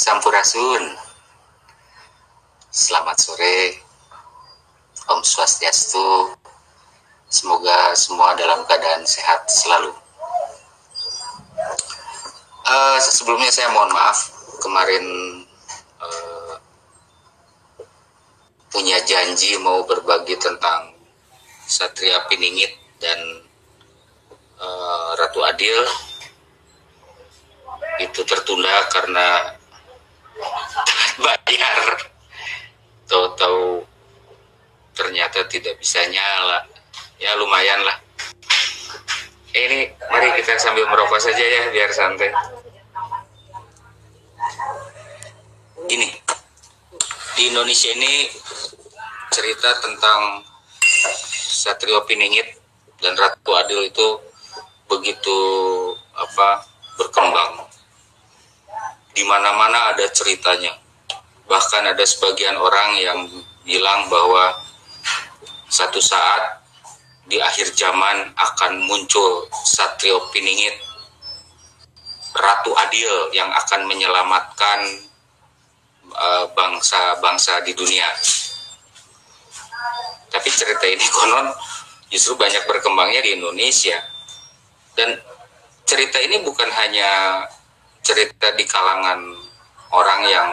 Sampurasun. Selamat sore. Om Swastiastu. Semoga semua dalam keadaan sehat selalu. Uh, sebelumnya saya mohon maaf kemarin uh, punya janji mau berbagi tentang Satria Piningit dan uh, Ratu Adil itu tertunda karena bayar tahu-tahu ternyata tidak bisa nyala. Ya lumayan lah. Eh, ini mari kita sambil merokok saja ya biar santai. Gini. Di Indonesia ini cerita tentang Satrio Piningit dan Ratu Adil itu begitu apa berkembang. Di mana-mana ada ceritanya. Bahkan ada sebagian orang yang bilang bahwa satu saat di akhir zaman akan muncul Satrio Piningit, Ratu Adil yang akan menyelamatkan eh, bangsa-bangsa uh, di dunia. Tapi cerita ini konon justru banyak berkembangnya di Indonesia. Dan cerita ini bukan hanya cerita di kalangan orang yang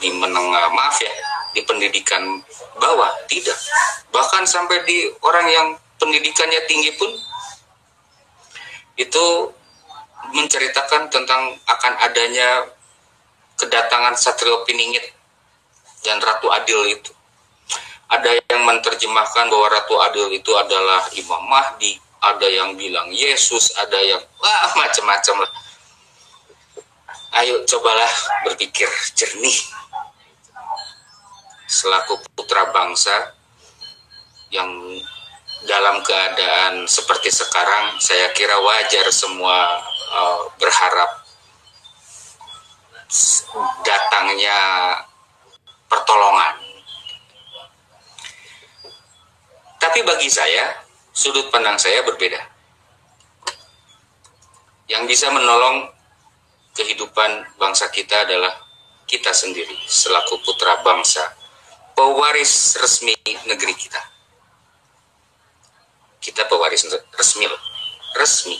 di menengah maaf ya di pendidikan bawah tidak. Bahkan sampai di orang yang pendidikannya tinggi pun itu menceritakan tentang akan adanya kedatangan Satrio Piningit dan Ratu Adil itu. Ada yang menerjemahkan bahwa Ratu Adil itu adalah Imam Mahdi ada yang bilang Yesus ada yang wah macam-macam lah Ayo cobalah berpikir jernih selaku putra bangsa yang dalam keadaan seperti sekarang saya kira wajar semua uh, berharap datangnya pertolongan. Tapi bagi saya, sudut pandang saya berbeda. Yang bisa menolong kehidupan bangsa kita adalah kita sendiri selaku putra bangsa, pewaris resmi negeri kita. Kita pewaris resmi resmi.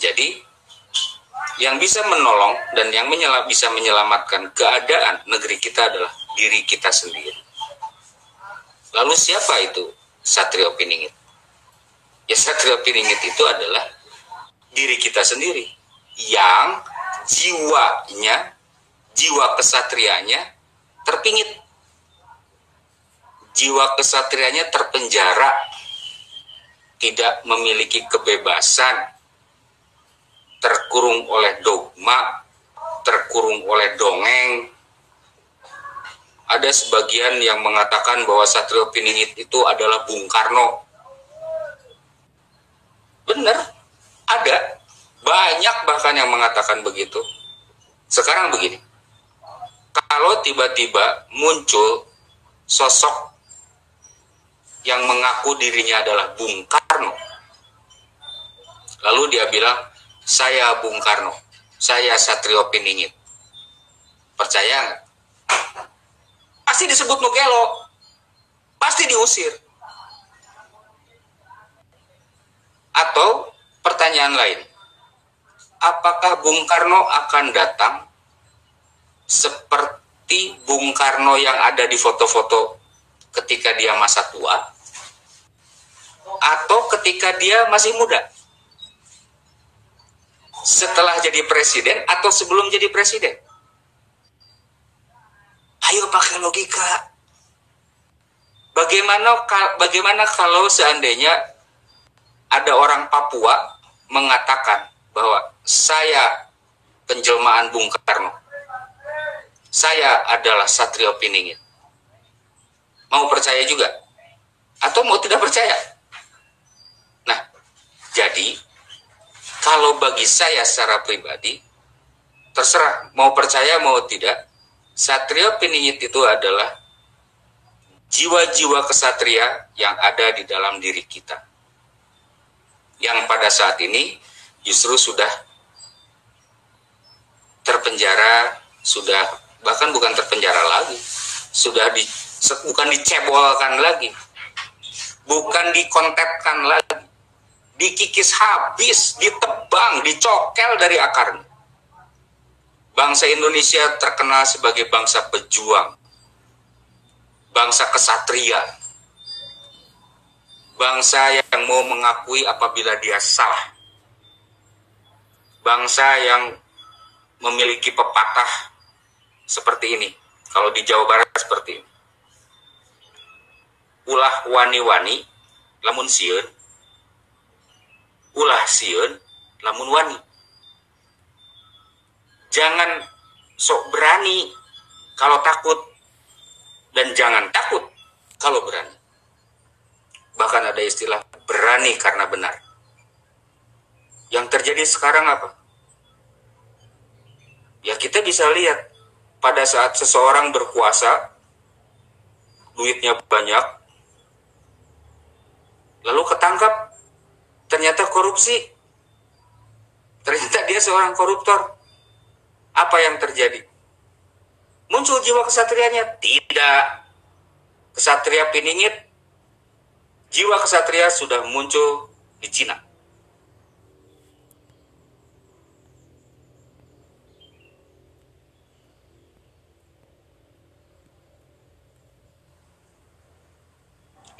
Jadi yang bisa menolong dan yang menyela, bisa menyelamatkan keadaan negeri kita adalah diri kita sendiri. Lalu siapa itu Satrio Piningit? Ya Satrio Piningit itu adalah diri kita sendiri yang jiwanya, jiwa kesatrianya terpingit. Jiwa kesatrianya terpenjara, tidak memiliki kebebasan, terkurung oleh dogma, terkurung oleh dongeng. Ada sebagian yang mengatakan bahwa Satrio Piningit itu adalah Bung Karno. Benar, ada banyak bahkan yang mengatakan begitu. Sekarang begini, kalau tiba-tiba muncul sosok yang mengaku dirinya adalah Bung Karno, lalu dia bilang, saya Bung Karno, saya Satrio Piningit. Percaya nggak? Pasti disebut Nugelo, pasti diusir. Atau pertanyaan lain, apakah Bung Karno akan datang? Seperti Bung Karno yang ada di foto-foto ketika dia masa tua. Atau ketika dia masih muda. Setelah jadi presiden atau sebelum jadi presiden? Ayo pakai logika. Bagaimana bagaimana kalau seandainya ada orang Papua mengatakan bahwa saya penjelmaan Bung Karno. Saya adalah Satrio Piningit. Mau percaya juga? Atau mau tidak percaya? Nah, jadi kalau bagi saya secara pribadi, terserah mau percaya mau tidak, Satrio Piningit itu adalah jiwa-jiwa kesatria yang ada di dalam diri kita. Yang pada saat ini justru sudah terpenjara sudah bahkan bukan terpenjara lagi sudah di bukan dicebolkan lagi bukan dikontetkan lagi dikikis habis ditebang dicokel dari akarnya. Bangsa Indonesia terkenal sebagai bangsa pejuang bangsa kesatria bangsa yang mau mengakui apabila dia salah bangsa yang memiliki pepatah seperti ini. Kalau di Jawa Barat seperti ini. Ulah wani-wani, lamun siun. Ulah siun, lamun wani. Jangan sok berani kalau takut. Dan jangan takut kalau berani. Bahkan ada istilah berani karena benar. Yang terjadi sekarang apa? Ya kita bisa lihat pada saat seseorang berkuasa, duitnya banyak, lalu ketangkap, ternyata korupsi, ternyata dia seorang koruptor. Apa yang terjadi? Muncul jiwa kesatrianya? Tidak. Kesatria piningit, jiwa kesatria sudah muncul di Cina.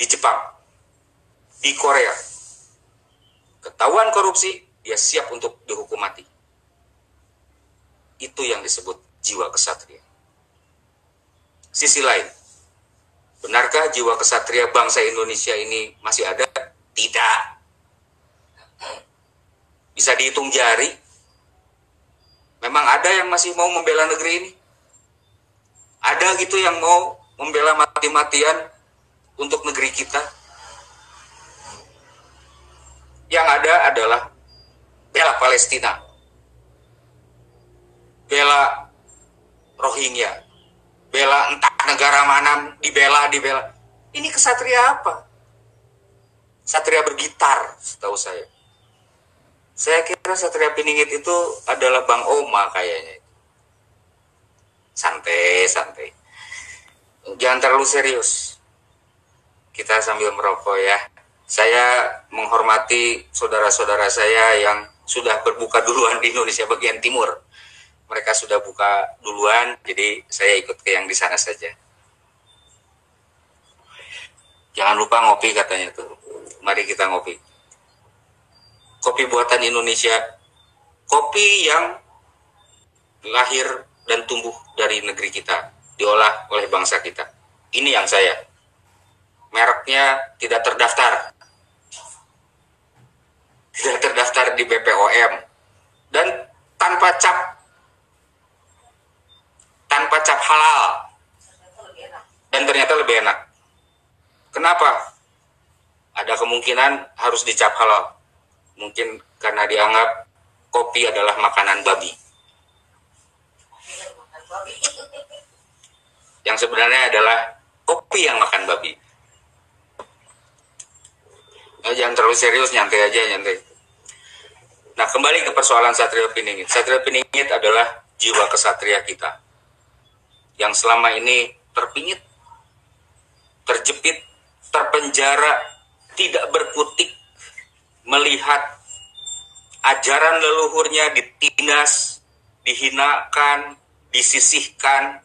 Di Jepang, di Korea. Ketahuan korupsi, dia siap untuk dihukum mati. Itu yang disebut jiwa kesatria. Sisi lain, benarkah jiwa kesatria bangsa Indonesia ini masih ada? Tidak. Bisa dihitung jari. Memang ada yang masih mau membela negeri ini? Ada gitu yang mau membela mati-matian untuk negeri kita. Yang ada adalah bela Palestina, bela Rohingya, bela entah negara mana dibela dibela. Ini kesatria apa? Satria bergitar, setahu saya. Saya kira Satria Piningit itu adalah Bang Oma kayaknya. Santai, santai. Jangan terlalu serius kita sambil merokok ya. Saya menghormati saudara-saudara saya yang sudah berbuka duluan di Indonesia bagian timur. Mereka sudah buka duluan, jadi saya ikut ke yang di sana saja. Jangan lupa ngopi katanya tuh. Mari kita ngopi. Kopi buatan Indonesia. Kopi yang lahir dan tumbuh dari negeri kita. Diolah oleh bangsa kita. Ini yang saya mereknya tidak terdaftar. Tidak terdaftar di BPOM. Dan tanpa cap tanpa cap halal. Dan ternyata lebih enak. Kenapa? Ada kemungkinan harus dicap halal. Mungkin karena dianggap kopi adalah makanan babi. Yang sebenarnya adalah kopi yang makan babi. Nah, jangan terlalu serius, nyantai aja, nyantai. Nah, kembali ke persoalan Satria Piningit. Satria Piningit adalah jiwa kesatria kita. Yang selama ini terpingit, terjepit, terpenjara, tidak berkutik, melihat ajaran leluhurnya ditindas, dihinakan, disisihkan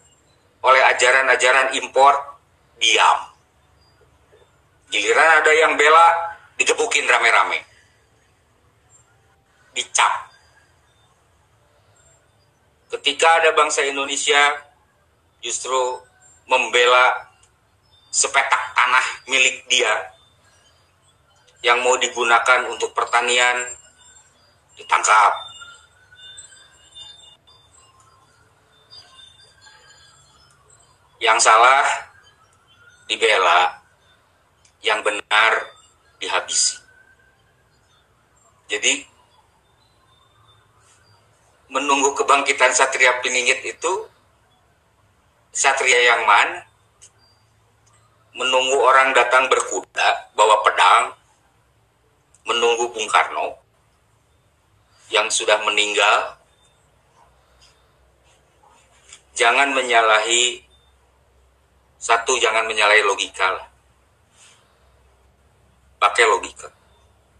oleh ajaran-ajaran impor, diam. Giliran ada yang bela, digebukin rame-rame. Dicap. Ketika ada bangsa Indonesia justru membela sepetak tanah milik dia yang mau digunakan untuk pertanian ditangkap. Yang salah dibela. Yang benar dihabisi. Jadi menunggu kebangkitan Satria Piningit itu Satria yang man menunggu orang datang berkuda bawa pedang menunggu Bung Karno yang sudah meninggal jangan menyalahi satu jangan menyalahi logika lah. Pakai logika.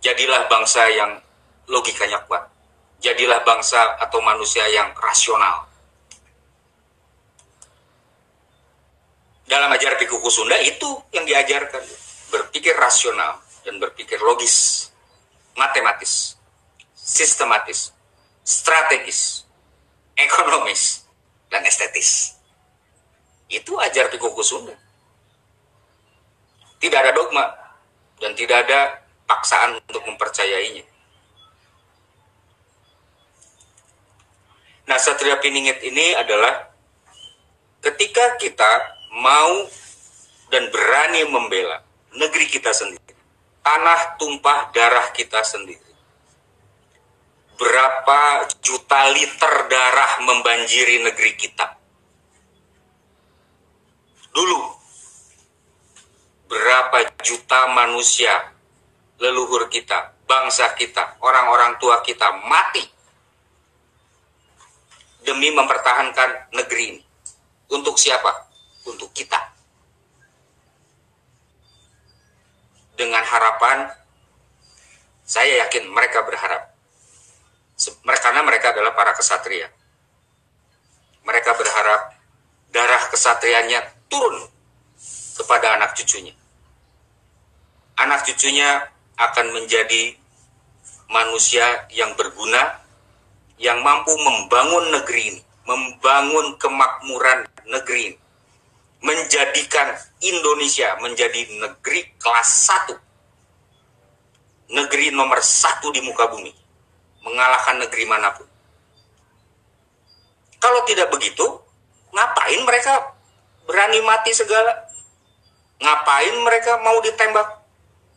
Jadilah bangsa yang logikanya kuat. Jadilah bangsa atau manusia yang rasional. Dalam ajar Pikuku Sunda itu yang diajarkan. Berpikir rasional dan berpikir logis, matematis, sistematis, strategis, ekonomis, dan estetis. Itu ajar Pikuku Sunda. Tidak ada dogma dan tidak ada paksaan untuk mempercayainya. Nah, Satria Piningit ini adalah ketika kita mau dan berani membela negeri kita sendiri, tanah tumpah darah kita sendiri. Berapa juta liter darah membanjiri negeri kita? Dulu, berapa juta manusia leluhur kita, bangsa kita, orang-orang tua kita mati demi mempertahankan negeri ini. Untuk siapa? Untuk kita. Dengan harapan, saya yakin mereka berharap. Karena mereka adalah para kesatria. Mereka berharap darah kesatrianya turun kepada anak cucunya. Anak cucunya akan menjadi manusia yang berguna, yang mampu membangun negeri ini, membangun kemakmuran negeri ini, menjadikan Indonesia menjadi negeri kelas satu, negeri nomor satu di muka bumi, mengalahkan negeri mana pun. Kalau tidak begitu, ngapain mereka berani mati segala? Ngapain mereka mau ditembak?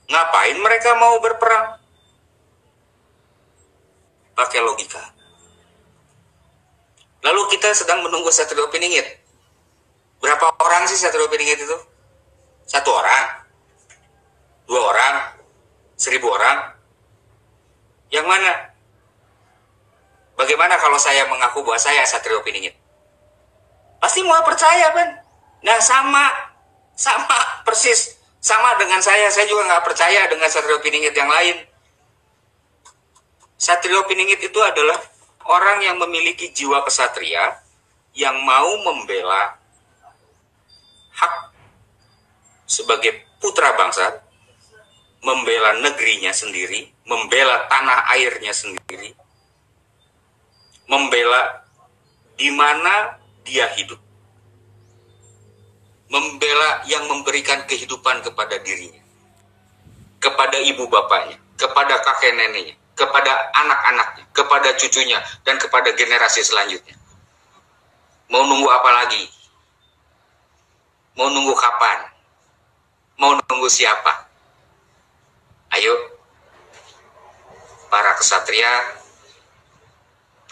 Ngapain mereka mau berperang? Pakai logika. Lalu kita sedang menunggu Satrio Piningit. Berapa orang sih Satrio Piningit itu? Satu orang? Dua orang? Seribu orang? Yang mana? Bagaimana kalau saya mengaku bahwa saya Satrio Piningit? Pasti mau percaya, kan? Nah, sama. Sama persis. Sama dengan saya, saya juga nggak percaya dengan Satrio Piningit yang lain. Satrio Piningit itu adalah orang yang memiliki jiwa kesatria yang mau membela hak sebagai putra bangsa, membela negerinya sendiri, membela tanah airnya sendiri, membela di mana dia hidup membela yang memberikan kehidupan kepada dirinya, kepada ibu bapaknya, kepada kakek neneknya, kepada anak-anaknya, kepada cucunya, dan kepada generasi selanjutnya. Mau nunggu apa lagi? Mau nunggu kapan? Mau nunggu siapa? Ayo, para kesatria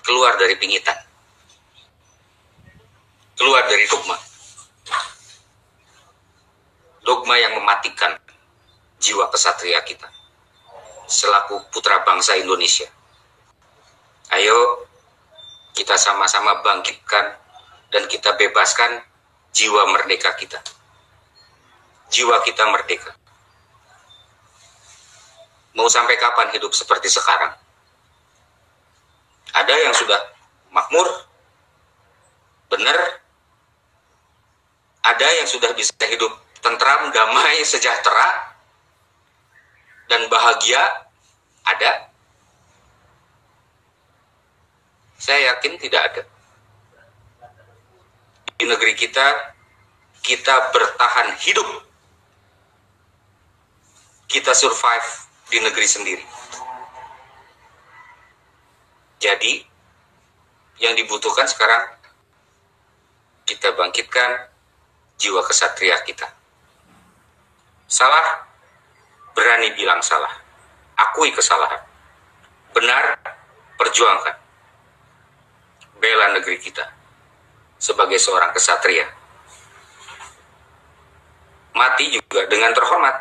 keluar dari pingitan. Keluar dari dogma dogma yang mematikan jiwa kesatria kita selaku putra bangsa Indonesia. Ayo kita sama-sama bangkitkan dan kita bebaskan jiwa merdeka kita. Jiwa kita merdeka. Mau sampai kapan hidup seperti sekarang? Ada yang sudah makmur, benar, ada yang sudah bisa hidup tentram, damai, sejahtera, dan bahagia ada? Saya yakin tidak ada. Di negeri kita, kita bertahan hidup. Kita survive di negeri sendiri. Jadi, yang dibutuhkan sekarang kita bangkitkan jiwa kesatria kita. Salah, berani bilang salah. Akui kesalahan. Benar, perjuangkan. Bela negeri kita sebagai seorang kesatria. Mati juga dengan terhormat.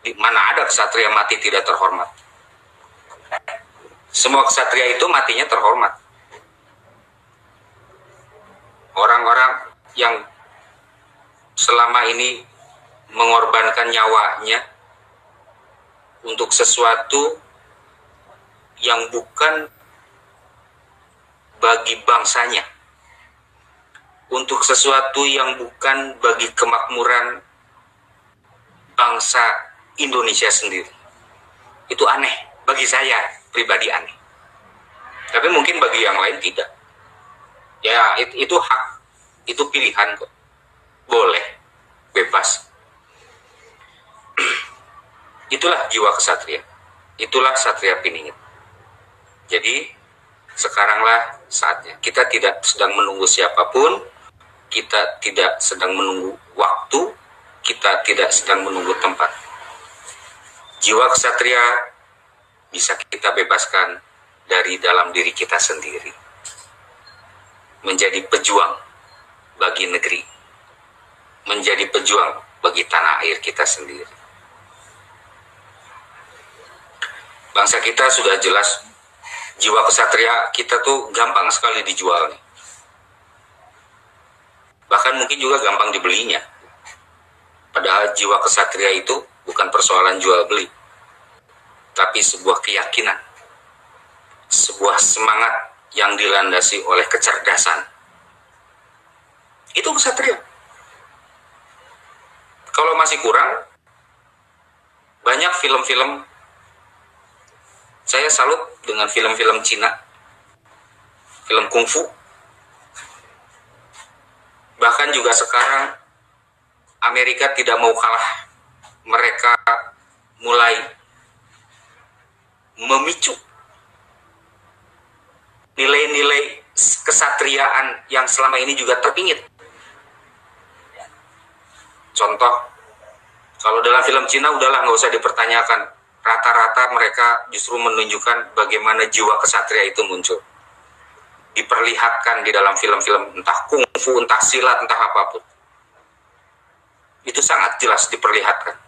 Di mana ada kesatria mati tidak terhormat? Semua kesatria itu matinya terhormat. orang-orang yang selama ini mengorbankan nyawanya untuk sesuatu yang bukan bagi bangsanya, untuk sesuatu yang bukan bagi kemakmuran bangsa Indonesia sendiri. Itu aneh bagi saya pribadi aneh. Tapi mungkin bagi yang lain tidak. Ya itu, hak, itu pilihan kok. Boleh, bebas. Itulah jiwa kesatria. Itulah satria piningit. Jadi sekaranglah saatnya. Kita tidak sedang menunggu siapa pun, kita tidak sedang menunggu waktu, kita tidak sedang menunggu tempat. Jiwa kesatria bisa kita bebaskan dari dalam diri kita sendiri. Menjadi pejuang bagi negeri. Menjadi pejuang bagi tanah air kita sendiri. Bangsa kita sudah jelas jiwa kesatria kita tuh gampang sekali dijual Bahkan mungkin juga gampang dibelinya. Padahal jiwa kesatria itu bukan persoalan jual beli, tapi sebuah keyakinan, sebuah semangat yang dilandasi oleh kecerdasan. Itu kesatria. Kalau masih kurang, banyak film-film saya salut dengan film-film Cina, film kungfu. Bahkan juga sekarang Amerika tidak mau kalah. Mereka mulai memicu nilai-nilai kesatriaan yang selama ini juga terpingit. Contoh, kalau dalam film Cina udahlah nggak usah dipertanyakan rata-rata mereka justru menunjukkan bagaimana jiwa kesatria itu muncul. Diperlihatkan di dalam film-film entah kungfu, entah silat, entah apa pun. Itu sangat jelas diperlihatkan.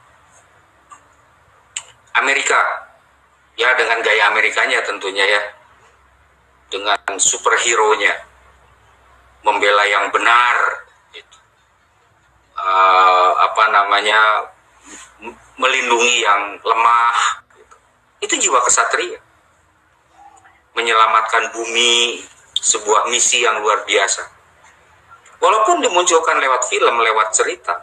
Amerika, ya dengan gaya Amerikanya tentunya ya, dengan superhero-nya, membela yang benar, uh, apa namanya melindungi yang lemah. Itu jiwa kesatria. Menyelamatkan bumi, sebuah misi yang luar biasa. Walaupun dimunculkan lewat film, lewat cerita.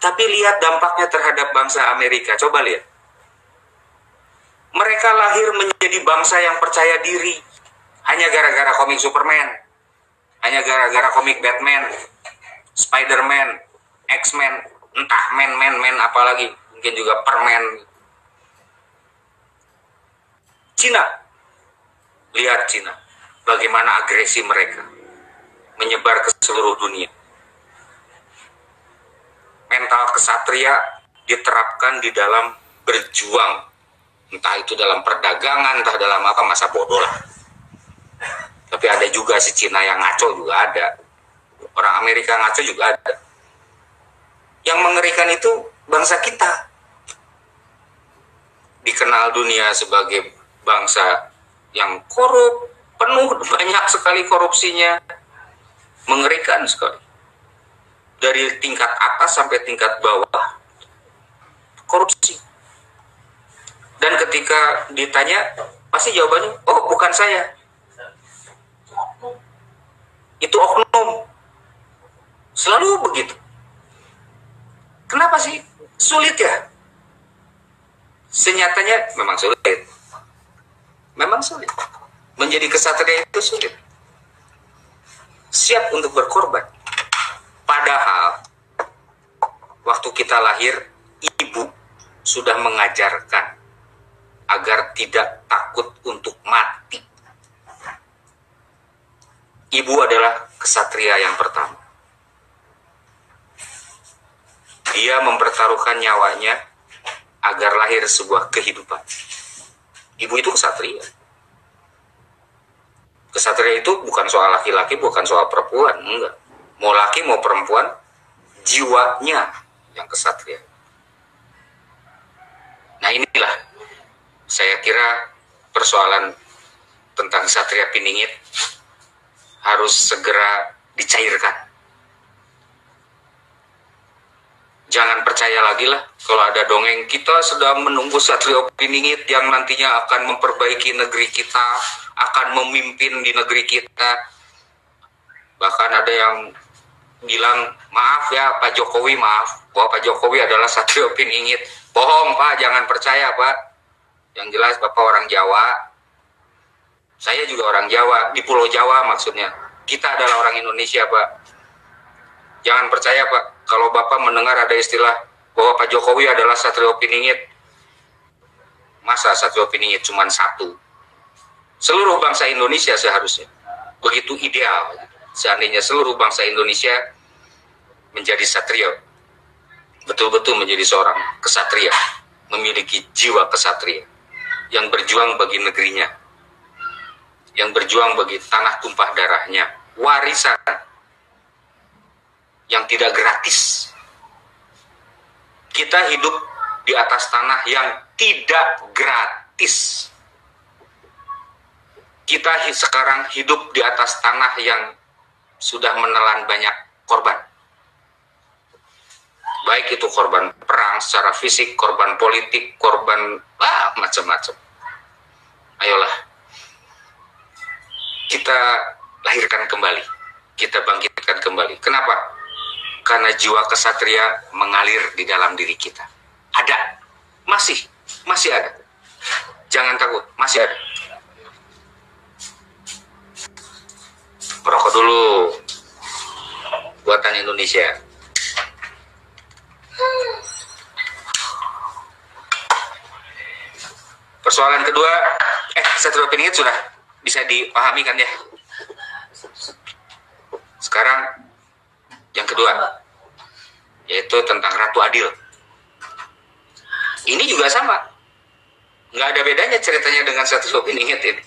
Tapi lihat dampaknya terhadap bangsa Amerika. Coba lihat. Mereka lahir menjadi bangsa yang percaya diri. Hanya gara-gara komik Superman. Hanya gara-gara komik Batman. Spider-Man. X-Men entah men men men apalagi. Mungkin juga permen. Cina. Lihat Cina. Bagaimana agresi mereka. Menyebar ke seluruh dunia. Mental kesatria diterapkan di dalam berjuang. Entah itu dalam perdagangan entah dalam apa masa bodoh lah. Tapi ada juga si Cina yang ngaco juga ada. Orang Amerika ngaco juga ada yang mengerikan itu bangsa kita. Dikenal dunia sebagai bangsa yang korup, penuh banyak sekali korupsinya. Mengerikan sekali. Dari tingkat atas sampai tingkat bawah. Korupsi. Dan ketika ditanya, pasti jawabannya, oh bukan saya. Itu oknum. Selalu begitu. Kenapa sih? Sulit ya? Senyatanya memang sulit. Memang sulit. Menjadi kesatria itu sulit. Siap untuk berkorban. Padahal waktu kita lahir, ibu sudah mengajarkan agar tidak takut untuk mati. Ibu adalah kesatria yang pertama. Dia mempertaruhkan nyawanya agar lahir sebuah kehidupan. Ibu itu kesatria. Kesatria itu bukan soal laki-laki, bukan soal perempuan, enggak. Mau laki mau perempuan, jiwanya yang kesatria. Nah inilah saya kira persoalan tentang Satria Piningit harus segera dicairkan. Jangan percaya lagi lah kalau ada dongeng kita sedang menunggu Satrio Piningit yang nantinya akan memperbaiki negeri kita, akan memimpin di negeri kita. Bahkan ada yang bilang maaf ya Pak Jokowi maaf bahwa Pak Jokowi adalah Satrio Piningit. Bohong Pak, jangan percaya Pak. Yang jelas Bapak orang Jawa, saya juga orang Jawa, di Pulau Jawa maksudnya. Kita adalah orang Indonesia, Pak. Jangan percaya, Pak, kalau Bapak mendengar ada istilah bahwa Pak Jokowi adalah Satrio Piningit. Masa Satrio Piningit cuma satu? Seluruh bangsa Indonesia seharusnya. Begitu ideal. Seandainya seluruh bangsa Indonesia menjadi satrio. Betul-betul menjadi seorang kesatria. Memiliki jiwa kesatria. Yang berjuang bagi negerinya yang berjuang bagi tanah tumpah darahnya, warisan yang tidak gratis. Kita hidup di atas tanah yang tidak gratis. Kita sekarang hidup di atas tanah yang sudah menelan banyak korban. Baik itu korban perang secara fisik, korban politik, korban ah, macam-macam. Ayolah, kita lahirkan kembali, kita bangkitkan kembali. Kenapa? Karena jiwa kesatria mengalir di dalam diri kita. Ada, masih, masih ada. Jangan takut, masih ada. Perokok dulu, buatan Indonesia. Persoalan kedua, eh, satu opini sudah bisa dipahami kan ya sekarang yang kedua yaitu tentang Ratu Adil. Ini juga sama. Nggak ada bedanya ceritanya dengan satu sop ini ini.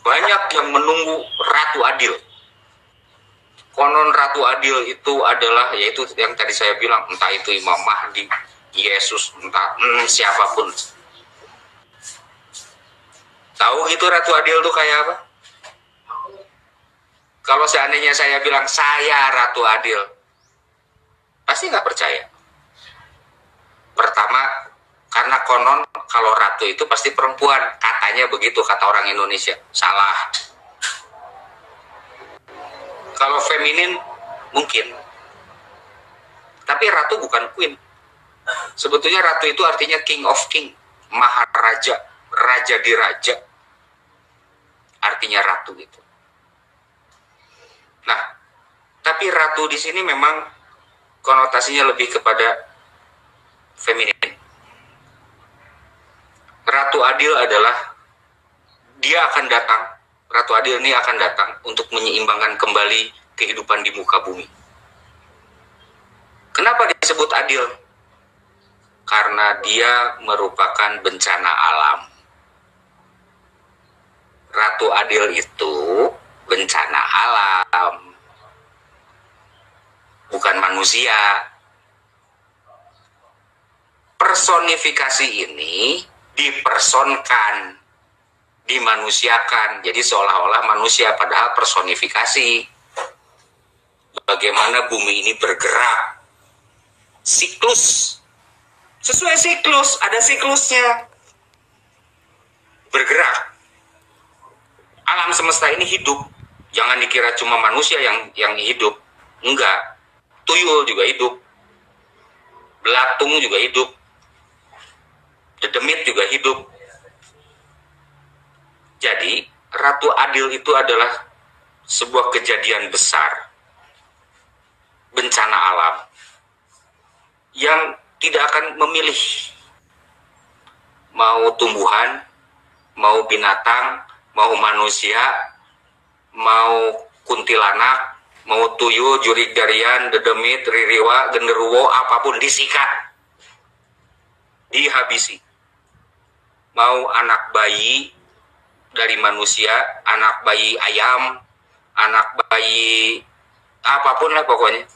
Banyak yang menunggu Ratu Adil. Konon Ratu Adil itu adalah yaitu yang tadi saya bilang entah itu Imam Mahdi Yesus entah hmm, siapa pun. Tahu gitu Ratu Adil tuh kayak apa? Kalau seandainya saya bilang saya Ratu Adil, pasti nggak percaya. Pertama, karena konon kalau ratu itu pasti perempuan, katanya begitu kata orang Indonesia. Salah. Kalau feminin mungkin. Tapi ratu bukan queen. Sebetulnya ratu itu artinya king of king, maharaja, raja di raja artinya ratu itu. Nah, tapi ratu di sini memang konotasinya lebih kepada feminin. Ratu Adil adalah dia akan datang, Ratu Adil ini akan datang untuk menyeimbangkan kembali kehidupan di muka bumi. Kenapa disebut adil? Karena dia merupakan bencana alam Ratu Adil itu bencana alam, bukan manusia. Personifikasi ini dipersonkan, dimanusiakan. Jadi seolah-olah manusia padahal personifikasi. Bagaimana bumi ini bergerak. Siklus. Sesuai siklus, ada siklusnya. Bergerak alam semesta ini hidup. Jangan dikira cuma manusia yang yang hidup. Enggak. Tuyul juga hidup. Belatung juga hidup. Dedemit juga hidup. Jadi, Ratu Adil itu adalah sebuah kejadian besar. Bencana alam yang tidak akan memilih mau tumbuhan, mau binatang, mau manusia, mau kuntilanak, mau tuyul, jurik jarian, dedemit, ririwa, genderuwo, apa pun disikat. Dihabisi. Mau anak bayi dari manusia, anak bayi ayam, anak bayi apa pun lah pokoknya.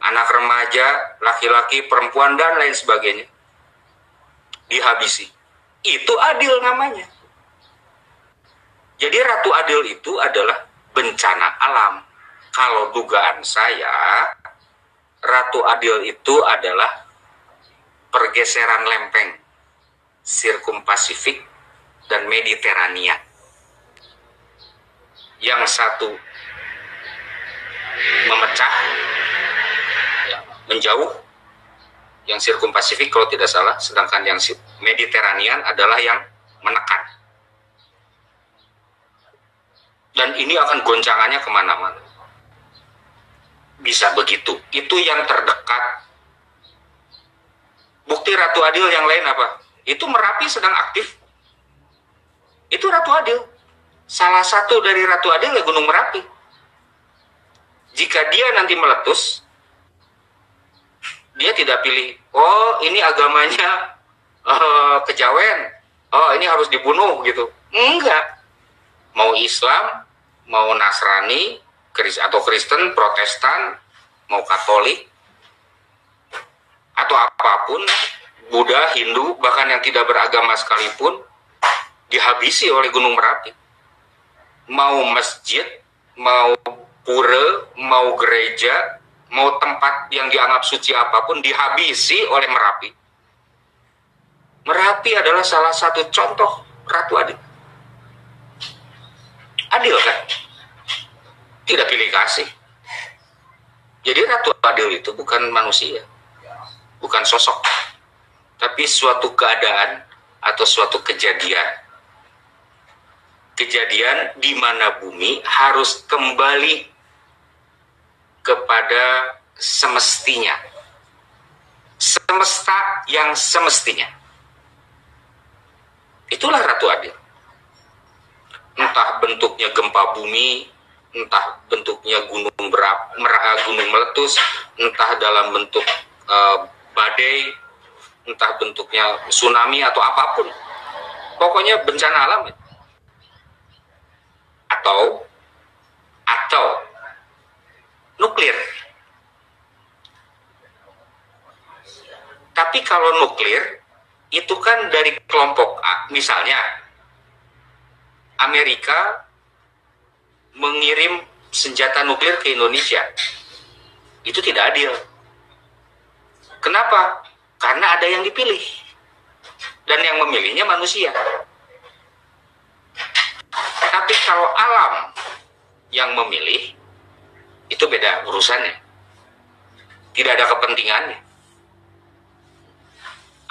Anak remaja, laki-laki, perempuan, dan lain sebagainya. Dihabisi. Itu adil namanya. Jadi Ratu Adil itu adalah bencana alam. kalau dugaan saya Ratu Adil itu adalah pergeseran lempeng sirkum Pasifik dan Mediterania. Yang satu memecah, menjauh, yang sirkum Pasifik kalau tidak salah, sedangkan yang Mediteranian adalah yang menekan. Dan ini akan goncangannya ke mana-mana. Bisa begitu. Itu yang terdekat. Bukti Ratu Adil yang lain apa? Itu Merapi sedang aktif. Itu Ratu Adil. Salah satu dari Ratu Adil ya Gunung Merapi. Jika dia nanti meletus, dia tidak pilih, oh ini agamanya uh, kejawen, oh ini harus dibunuh gitu. Enggak. Mau Islam, mau Nasrani, atau Kristen, Protestan, mau Katolik, atau apa pun, Buddha, Hindu, bahkan yang tidak beragama sekalipun, dihabisi oleh Gunung Merapi. Mau masjid, mau pura, mau gereja, mau tempat yang dianggap suci apa pun, dihabisi oleh Merapi. Merapi adalah salah satu contoh Ratu Adil. Adil kan? Tidak pilih kasih. Jadi Ratu Adil itu bukan manusia, bukan sosok, tapi suatu keadaan atau suatu kejadian. Kejadian di mana bumi harus kembali kepada semestinya. Semesta yang semestinya. Itulah Ratu Adil entah bentuknya gempa bumi, entah bentuknya gunung berap, merah, gunung meletus, entah dalam bentuk uh, badai, entah bentuknya tsunami atau apa pun. Pokoknya bencana alam. Atau atau nuklir. Tapi kalau nuklir itu kan dari kelompok A, misalnya Amerika mengirim senjata nuklir ke Indonesia. Itu tidak adil. Kenapa? Karena ada yang dipilih. Dan yang memilihnya manusia. Tapi kalau alam yang memilih, itu beda urusannya. Tidak ada kepentingannya.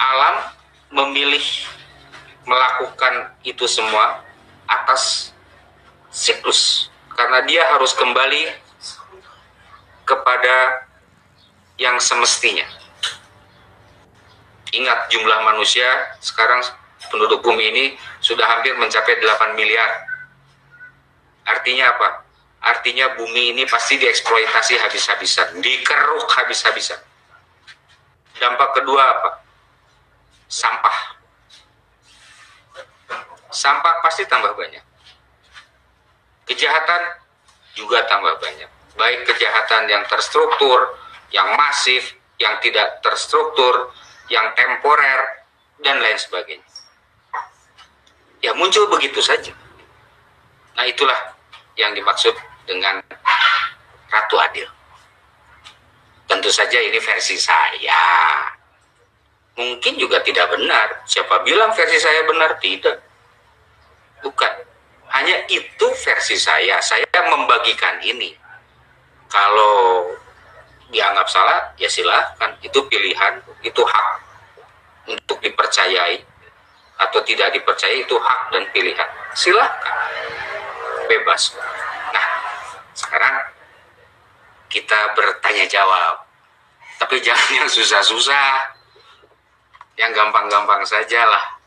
Alam memilih melakukan itu semua atas siklus karena dia harus kembali kepada yang semestinya. Ingat jumlah manusia sekarang penduduk bumi ini sudah hampir mencapai 8 miliar. Artinya apa? Artinya bumi ini pasti dieksploitasi habis-habisan, dikeruk habis-habisan. Dampak kedua apa? Sampah sampah pasti tambah banyak. Kejahatan juga tambah banyak. Baik kejahatan yang terstruktur, yang masif, yang tidak terstruktur, yang temporer, dan lain sebagainya. Ya muncul begitu saja. Nah itulah yang dimaksud dengan Ratu Adil. Tentu saja ini versi saya. Mungkin juga tidak benar. Siapa bilang versi saya benar? Tidak Bukan. Hanya itu versi saya. Saya membagikan ini. Kalau dianggap salah, ya silahkan. Itu pilihan, itu hak untuk dipercayai atau tidak dipercayai itu hak dan pilihan. Silahkan. Bebas. Nah, sekarang kita bertanya jawab. Tapi jangan yang susah-susah. Yang gampang-gampang saja lah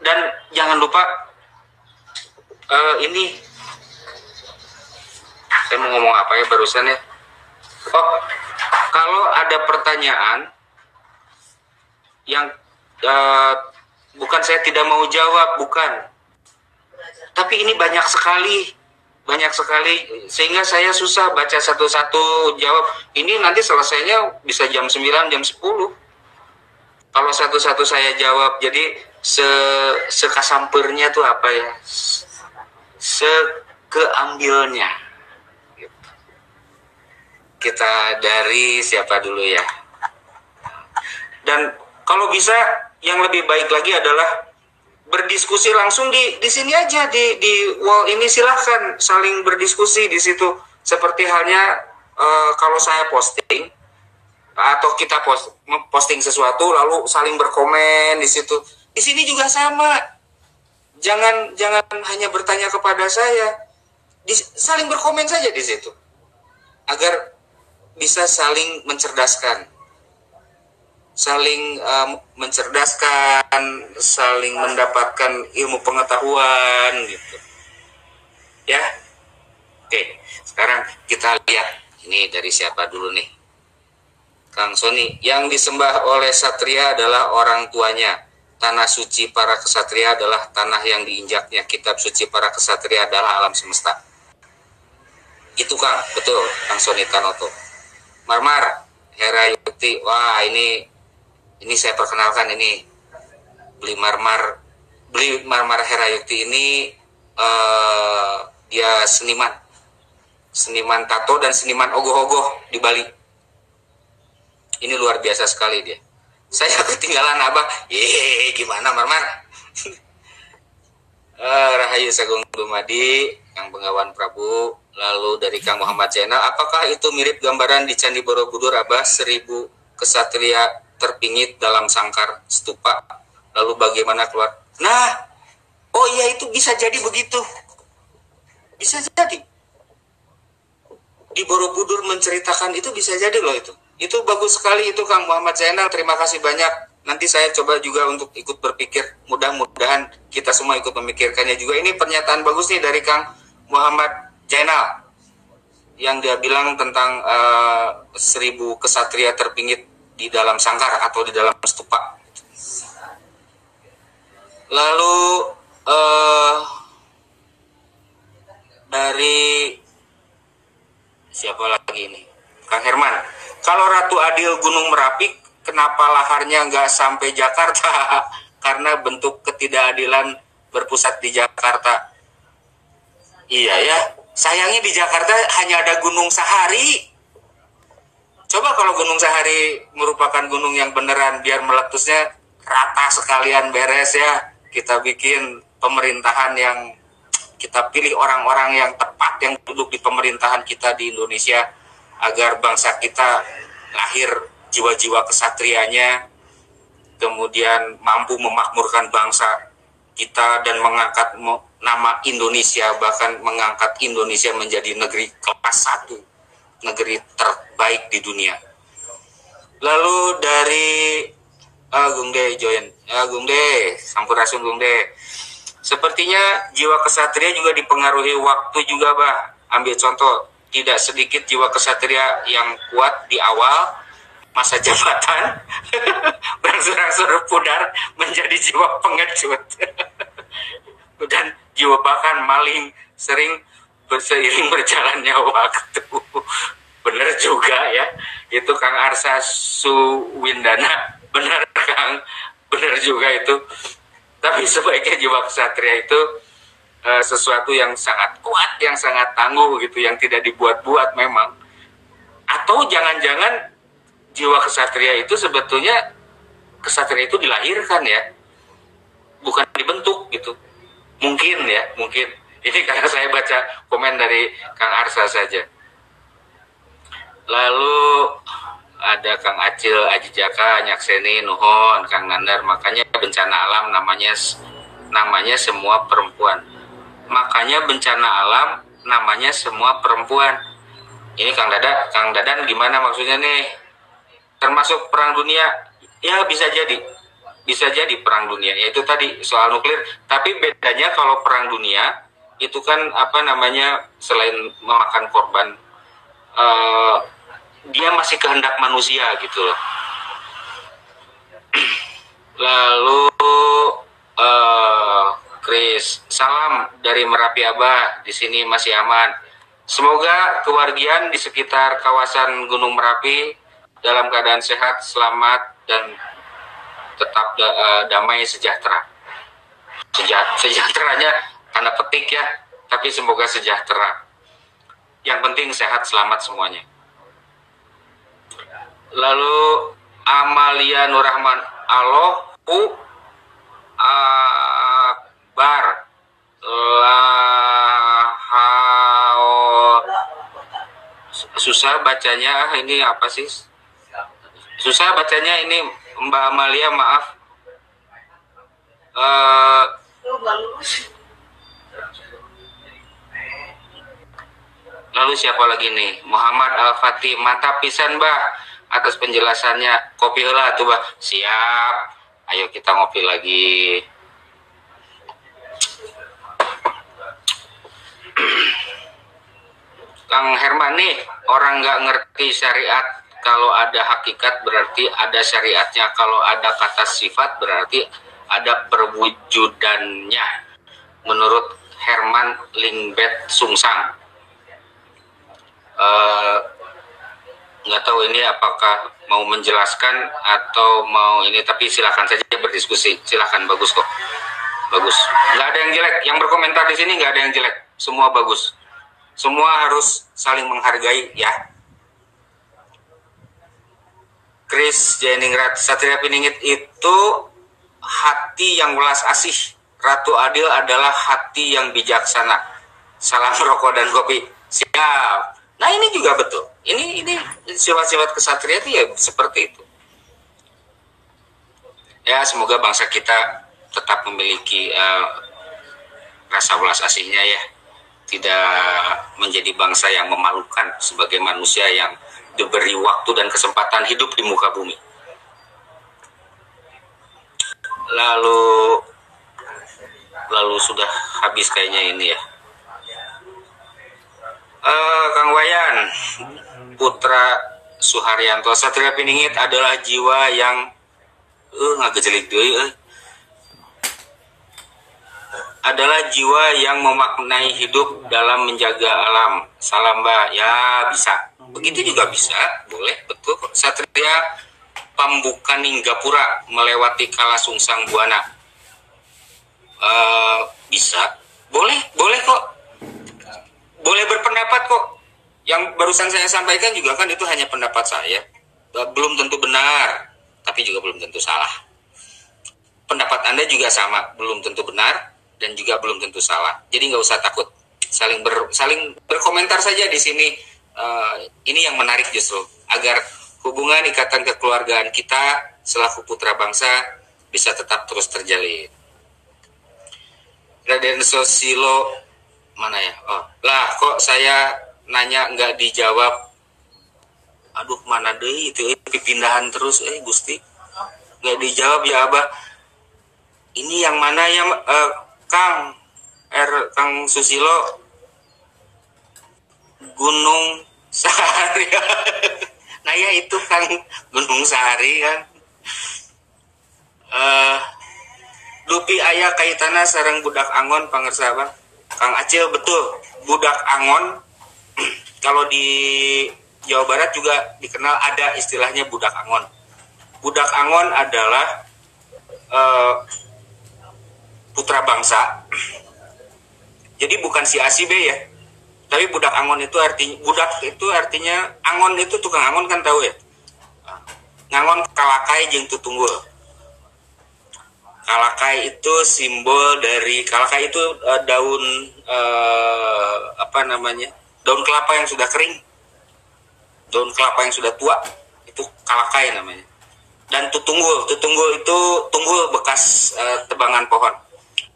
dan jangan lupa uh, ini saya mau ngomong apa ya barusan ya. Oh kalau ada pertanyaan yang uh, bukan saya tidak mau jawab bukan. Tapi ini banyak sekali banyak sekali sehingga saya susah baca satu-satu jawab. Ini nanti selesainya bisa jam 9 jam 10 kalau satu-satu saya jawab jadi se sekasampernya tuh apa ya? Sekeambilnya. Kita dari siapa dulu ya? Dan kalau bisa yang lebih baik lagi adalah berdiskusi langsung di di sini aja di di wall ini. Silahkan saling berdiskusi di situ. Seperti halnya uh, kalau saya posting atau kita post, posting sesuatu lalu saling berkomen di situ di sini juga sama jangan jangan hanya bertanya kepada saya di, saling berkomen saja di situ agar bisa saling mencerdaskan saling um, mencerdaskan, saling mendapatkan ilmu pengetahuan gitu. Ya. Oke, sekarang kita lihat ini dari siapa dulu nih? Kang Sony, yang disembah oleh satria adalah orang tuanya. Tanah suci para kesatria adalah tanah yang diinjaknya. Kitab suci para kesatria adalah alam semesta. Itu Kang, betul, Kang Sony Tanoto. Marmar, Hera Yukti, wah ini ini saya perkenalkan ini beli marmar beli marmar Herayukti ini uh, dia seniman seniman tato dan seniman ogoh-ogoh di Bali ini luar biasa sekali dia saya ketinggalan abah ye gimana marmar uh, Rahayu Sagung Dumadi Kang Bengawan Prabu lalu dari Kang Muhammad Zainal apakah itu mirip gambaran di Candi Borobudur abah seribu kesatria terpingit dalam sangkar stupa. Lalu bagaimana keluar? Nah, oh iya itu bisa jadi begitu. Bisa jadi. Di Borobudur menceritakan itu bisa jadi loh itu. Itu bagus sekali itu Kang Muhammad Zainal. Terima kasih banyak. Nanti saya coba juga untuk ikut berpikir. Mudah-mudahan kita semua ikut memikirkannya juga. Ini pernyataan bagus nih dari Kang Muhammad Zainal yang dia bilang tentang uh, seribu kesatria terpingit di dalam sangkar atau di dalam stupa. Lalu uh, dari siapa lagi ini? Kang Herman. Kalau Ratu Adil Gunung Merapi, kenapa laharnya nggak sampai Jakarta? Karena bentuk ketidakadilan berpusat di Jakarta. Iya ya, sayangnya di Jakarta hanya ada Gunung Sahari Coba kalau Gunung Sahari merupakan gunung yang beneran biar meletusnya rata sekalian beres ya. Kita bikin pemerintahan yang kita pilih orang-orang yang tepat yang duduk di pemerintahan kita di Indonesia agar bangsa kita lahir jiwa-jiwa kesatrianya kemudian mampu memakmurkan bangsa kita dan mengangkat nama Indonesia bahkan mengangkat Indonesia menjadi negeri kelas satu negeri terbaik di dunia. Lalu dari Agung De join Agung De Sampurasun Gung De. Sepertinya jiwa kesatria juga dipengaruhi waktu juga, Bah. Ambil contoh, tidak sedikit jiwa kesatria yang kuat di awal masa jabatan. Berangsur-angsur pudar menjadi jiwa pengecut. Dan jiwa bahkan maling sering seiring berjalannya waktu. Bener juga ya. Itu Kang Arsa Suwindana. Bener Kang. Bener juga itu. Tapi sebaiknya jiwa kesatria itu uh, sesuatu yang sangat kuat yang sangat tangguh gitu yang tidak dibuat-buat memang atau jangan-jangan jiwa kesatria itu sebetulnya kesatria itu dilahirkan ya bukan dibentuk gitu mungkin ya mungkin ini karena saya baca komen dari Kang Arsa saja. Lalu ada Kang Acil Aji Jaka, Nyakseni, Nuhon, Kang Nandar. Makanya bencana alam namanya namanya semua perempuan. Makanya bencana alam namanya semua perempuan. Ini Kang Dada, Kang Dadan gimana maksudnya nih? Termasuk perang dunia? Ya bisa jadi. Bisa jadi perang dunia. Yaitu tadi soal nuklir. Tapi bedanya kalau perang dunia itu kan apa namanya selain memakan korban uh, dia masih kehendak manusia gitu loh lalu uh, Chris salam dari Merapi Abah. Di sini masih aman. Semoga kewargian di sekitar kawasan Gunung Merapi dalam keadaan sehat selamat dan tetap da uh, damai sejahtera. Sejahteranya tanda petik ya tapi semoga sejahtera. Yang penting sehat selamat semuanya. Lalu Amalia Nurrahman Aloh U susah bacanya ini apa sih? Susah bacanya ini Mbak Amalia maaf. Uh, lalu siapa lagi nih? Muhammad Al Fatih mantap pisan Mbak atas penjelasannya. Kopi lah tuh Mbak. Siap. Ayo kita ngopi lagi Kang Herman nih orang nggak ngerti syariat. Kalau ada hakikat berarti ada syariatnya. Kalau ada kata sifat berarti ada perwujudannya. Menurut Herman Lingbet Sungsang. Uh, nggak tahu ini apakah mau menjelaskan atau mau ini tapi silahkan saja berdiskusi. Silahkan bagus kok. Bagus. Nggak ada yang jelek. Yang berkomentar di sini nggak ada yang jelek. Semua bagus semua harus saling menghargai ya Chris Jeningrat Satria Piningit itu hati yang welas asih. Ratu Adil adalah hati yang bijaksana. Salam rokok dan kopi. Siap. Nah ini juga betul. Ini ini sifat-sifat kesatria itu ya seperti itu. Ya semoga bangsa kita tetap memiliki uh, rasa welas asihnya ya. Tidak menjadi bangsa yang memalukan sebagai manusia yang diberi waktu dan kesempatan hidup di muka bumi. Lalu lalu sudah habis kayaknya ini ya. Uh, Kang Wayan, Putra Suharyanto Satria Piningit adalah jiwa yang uh, nggak gejelik deh, uh. Adalah jiwa yang memaknai hidup dalam menjaga alam. Salam Mbak, ya bisa. Begitu juga bisa. Boleh betul. Satria pambukan Ninggapura melewati Kalasungsang Buana. Uh, bisa. Boleh boleh kok. Boleh berpendapat kok. Yang barusan saya sampaikan juga kan itu hanya pendapat saya. Belum tentu benar tapi juga belum tentu salah. Pendapat anda juga sama. Belum tentu benar dan juga belum tentu salah jadi nggak usah takut saling ber, saling berkomentar saja di sini uh, ini yang menarik justru agar hubungan ikatan kekeluargaan kita selaku putra bangsa bisa tetap terus terjalin. Raden Sosilo mana ya? Oh, lah kok saya nanya nggak dijawab? Aduh mana deh itu eh, pindahan terus eh Gusti nggak dijawab ya Abah. Ini yang mana ya uh, Kang R Kang Susilo Gunung Sahari. nah ya itu kan Gunung Sahari kan. Uh, Lupi ayah kaitannya sarang budak angon pangersa bang. Kang Acil betul budak angon kalau di Jawa Barat juga dikenal ada istilahnya budak angon. Budak angon adalah uh, putra bangsa. Jadi bukan si A si B ya, tapi budak angon itu artinya budak itu artinya angon itu tukang angon kan tahu ya? Ngangon kalakai jeng tutunggul. Kalakai itu simbol dari kalakai itu uh, daun uh, apa namanya? Daun kelapa yang sudah kering. Daun kelapa yang sudah tua. Itu kalakai namanya. Dan tutunggul. Tutunggul itu tunggul bekas uh, tebangan pohon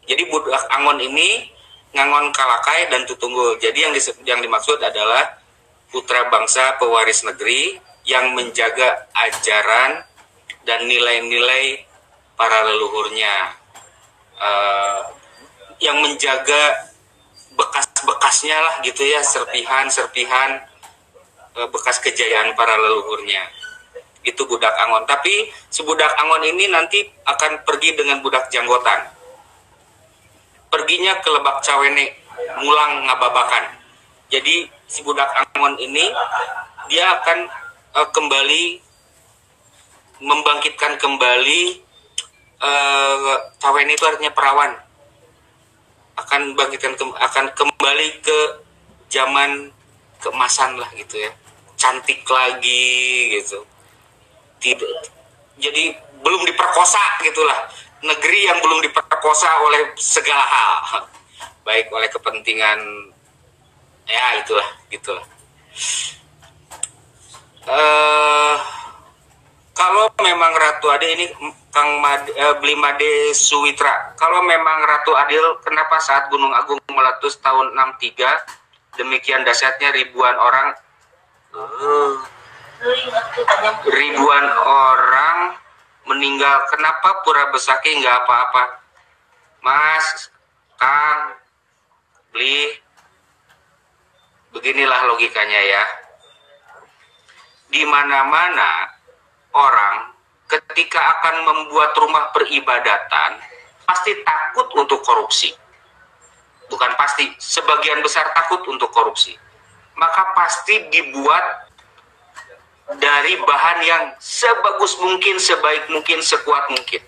jadi budak angon ini Ngangon Kalakai dan Tutunggul. Jadi yang, yang dimaksud adalah putra bangsa pewaris negeri yang menjaga ajaran dan nilai-nilai para leluhurnya. Uh, yang menjaga bekas-bekasnya lah gitu ya, serpihan-serpihan uh, bekas kejayaan para leluhurnya. Itu budak Angon. Tapi sebudak Angon ini nanti akan pergi dengan budak janggotan perginya ke Lebak Cawene mulang ngababakan. Jadi si budak Angon ini dia akan uh, kembali membangkitkan kembali uh, Cawene itu artinya perawan. Akan bangkitkan ke, akan kembali ke zaman keemasan lah gitu ya. Cantik lagi gitu. Tidak jadi belum diperkosa gitulah negeri yang belum diperkosa oleh segala hal. Baik oleh kepentingan ya itulah gitulah uh, kalau memang Ratu Ade ini Kang Made, uh, Beli Made Suwitra kalau memang Ratu Adil kenapa saat Gunung Agung meletus tahun 63 demikian dahsyatnya ribuan orang uh, ribuan orang meninggal. Kenapa pura besaki nggak apa-apa? Mas kang beli beginilah logikanya ya. Di mana-mana orang ketika akan membuat rumah peribadatan pasti takut untuk korupsi. Bukan pasti sebagian besar takut untuk korupsi. Maka pasti dibuat dari bahan yang sebagus mungkin, sebaik mungkin, sekuat mungkin.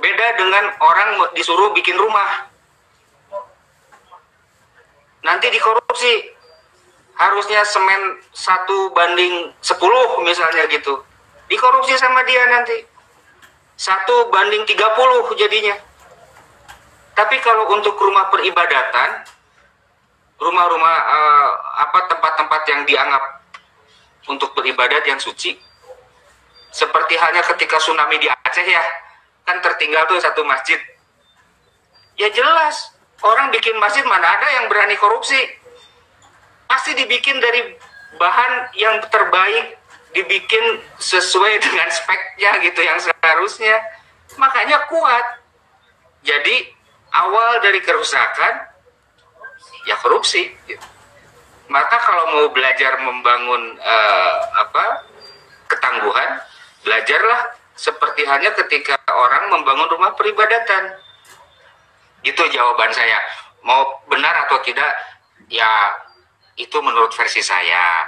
Beda dengan orang disuruh bikin rumah. Nanti dikorupsi. Harusnya semen satu banding sepuluh misalnya gitu. Dikorupsi sama dia nanti. Satu banding tiga puluh jadinya. Tapi kalau untuk rumah peribadatan, rumah-rumah uh, apa tempat-tempat yang dianggap untuk beribadat yang suci. Seperti halnya ketika tsunami di Aceh ya, kan tertinggal tuh satu masjid. Ya jelas, orang bikin masjid mana ada yang berani korupsi. Pasti dibikin dari bahan yang terbaik, dibikin sesuai dengan speknya gitu yang seharusnya. Makanya kuat. Jadi awal dari kerusakan ya korupsi. Gitu maka kalau mau belajar membangun uh, apa ketangguhan belajarlah seperti halnya ketika orang membangun rumah peribadatan. Gitu jawaban saya. Mau benar atau tidak ya itu menurut versi saya.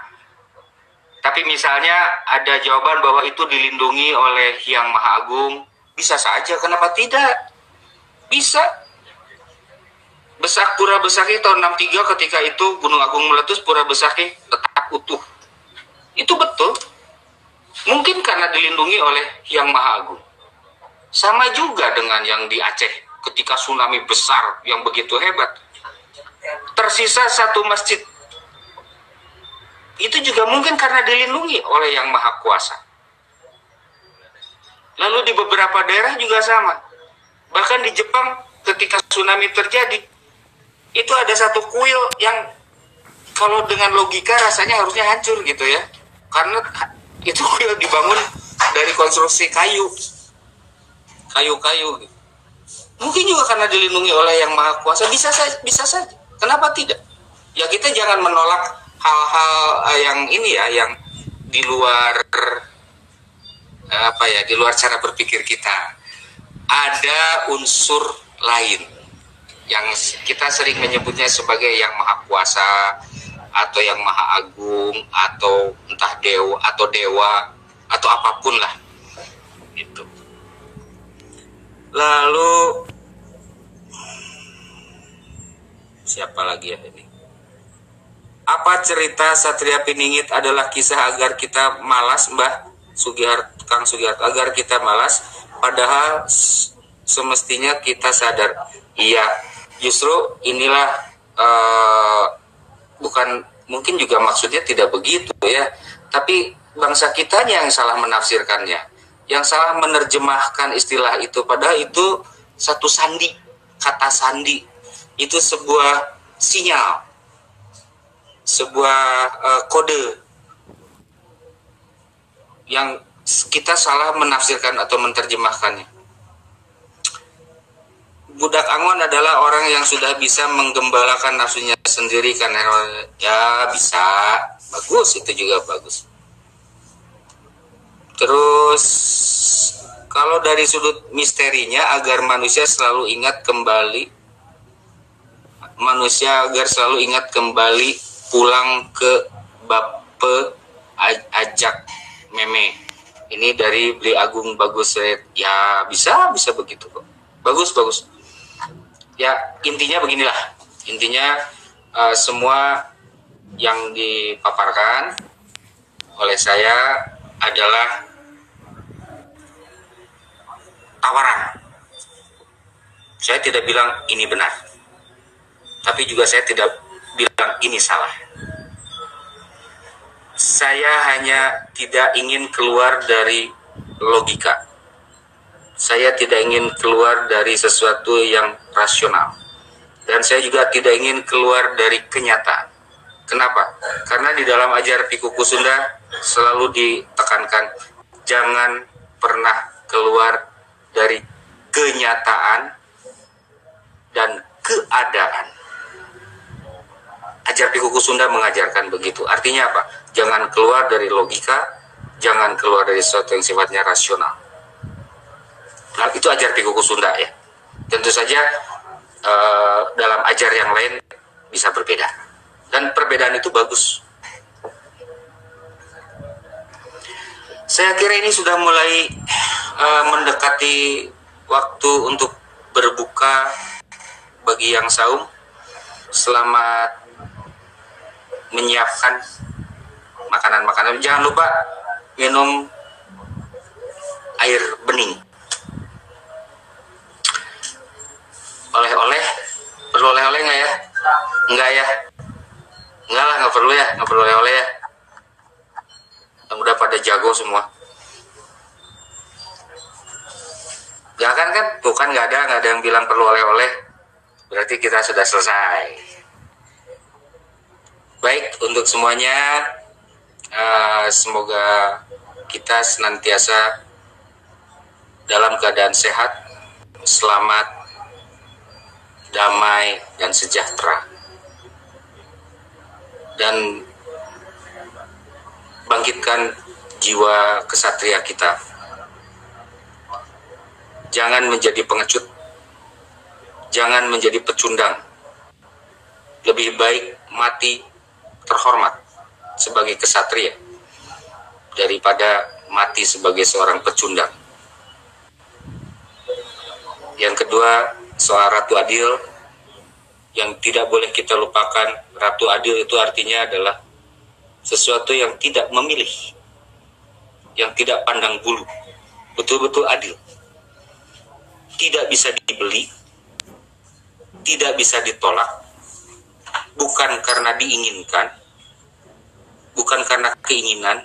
Tapi misalnya ada jawaban bahwa itu dilindungi oleh yang maha agung bisa saja kenapa tidak? Bisa Besak Pura Besaki tahun 63 ketika itu Gunung Agung meletus Pura Besaki tetap utuh. Itu betul. Mungkin karena dilindungi oleh Yang Maha Agung. Sama juga dengan yang di Aceh ketika tsunami besar yang begitu hebat. Tersisa satu masjid. Itu juga mungkin karena dilindungi oleh Yang Maha Kuasa. Lalu di beberapa daerah juga sama. Bahkan di Jepang ketika tsunami terjadi, itu ada satu kuil yang kalau dengan logika rasanya harusnya hancur gitu ya. Karena itu kuil dibangun dari konstruksi kayu. Kayu-kayu gitu. mungkin juga karena dilindungi oleh yang maha kuasa bisa saja bisa saja. Kenapa tidak? Ya kita jangan menolak hal-hal eh, yang ini ya yang di luar eh, apa ya di luar cara berpikir kita. Ada unsur lain yang kita sering menyebutnya sebagai yang maha kuasa atau yang maha agung atau entah dewa atau dewa atau apa pun lah. Itu lalu siapa lagi ya ini? Apa cerita Satria Piningit adalah kisah agar kita malas Mbah? Sugihart Kang Sugihart agar kita malas padahal semestinya kita sadar. Iya justru inilah uh, bukan mungkin juga maksudnya tidak begitu ya. Tapi bangsa kita yang salah menafsirkannya. Yang salah menerjemahkan istilah itu. Padahal itu satu sandi kata sandi. Itu sebuah sinyal. Sebuah uh, kode. Yang kita salah menafsirkan atau menerjemahkannya budak Angon adalah orang yang sudah bisa menggembalakan nafsunya sendiri kan ya bisa. Bagus itu juga bagus. Terus kalau dari sudut misterinya agar manusia selalu ingat kembali manusia agar selalu ingat kembali pulang ke bape ajak meme. Ini dari beli agung bagus ya bisa bisa begitu kok. Bagus bagus ya intinya beginilah intinya uh, semua yang dipaparkan oleh saya adalah tawaran. Saya tidak bilang ini benar. Tapi juga saya tidak bilang ini salah. Saya hanya tidak ingin keluar dari logika. Saya tidak ingin keluar dari sesuatu yang rasional. Dan saya juga tidak ingin keluar dari kenyataan. Kenapa? Karena di dalam ajar Pikuku Sunda selalu ditekankan jangan pernah keluar dari kenyataan dan keadaan. Ajar Pikuku Sunda mengajarkan begitu. Artinya apa? Jangan keluar dari logika, jangan keluar dari sesuatu yang sifatnya rasional. Nah, itu ajar Pikuku Sunda ya. Tentu saja uh, dalam ajar yang lain bisa berbeda. Dan perbedaan itu bagus. Saya kira ini sudah mulai uh, mendekati waktu untuk berbuka bagi yang saum. Selamat menyiapkan makanan-makanan. Jangan lupa minum air bening. Oleh-oleh, perlu oleh-oleh nggak ya? Enggak ya? Enggak lah, nggak perlu ya, nggak perlu oleh-oleh ya. Yang udah pada jago semua. Gak kan kan? Bukan nggak ada, nggak ada yang bilang perlu oleh-oleh. Berarti kita sudah selesai. Baik untuk semuanya, uh, semoga kita senantiasa dalam keadaan sehat, selamat, damai, dan sejahtera. Dan bangkitkan jiwa kesatria kita. Jangan menjadi pengecut, jangan menjadi pecundang. Lebih baik mati terhormat sebagai kesatria daripada mati sebagai seorang pecundang. Yang kedua, soal Ratu Adil yang tidak boleh kita lupakan. Ratu Adil itu artinya adalah sesuatu yang tidak memilih, yang tidak pandang bulu, betul-betul adil. Tidak bisa dibeli, tidak bisa ditolak, bukan karena diinginkan, bukan karena keinginan,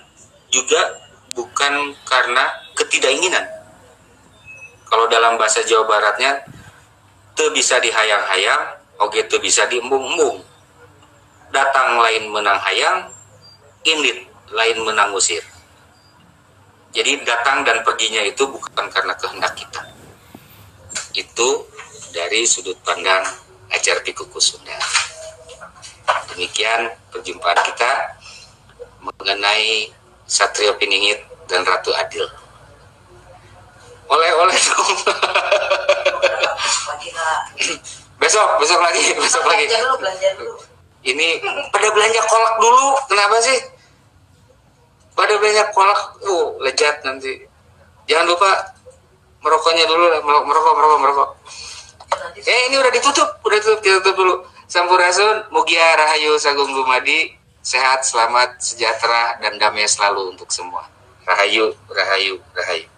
juga bukan karena ketidakinginan. Kalau dalam bahasa Jawa Baratnya, te bisa dihayang-hayang, oke te bisa diembung-embung. Datang lain menang hayang, indit lain menang usir. Jadi datang dan perginya itu bukan karena kehendak kita. Itu dari sudut pandang ajar Pikuku Sunda. Demikian perjumpaan kita mengenai Satrio Piningit dan Ratu Adil. Oleh-oleh dong. besok, besok lagi, besok lagi. Ini pada belanja kolak dulu, kenapa sih? Pada belanja kolak, uh, lejat nanti. Jangan lupa merokoknya dulu, merokok, merokok, merokok. Eh, ini udah ditutup, udah ditutup, ditutup dulu. Sampurasun, Mugia Rahayu Sagung Gumadi, sehat, selamat, sejahtera, dan damai selalu untuk semua. Rahayu, Rahayu, Rahayu.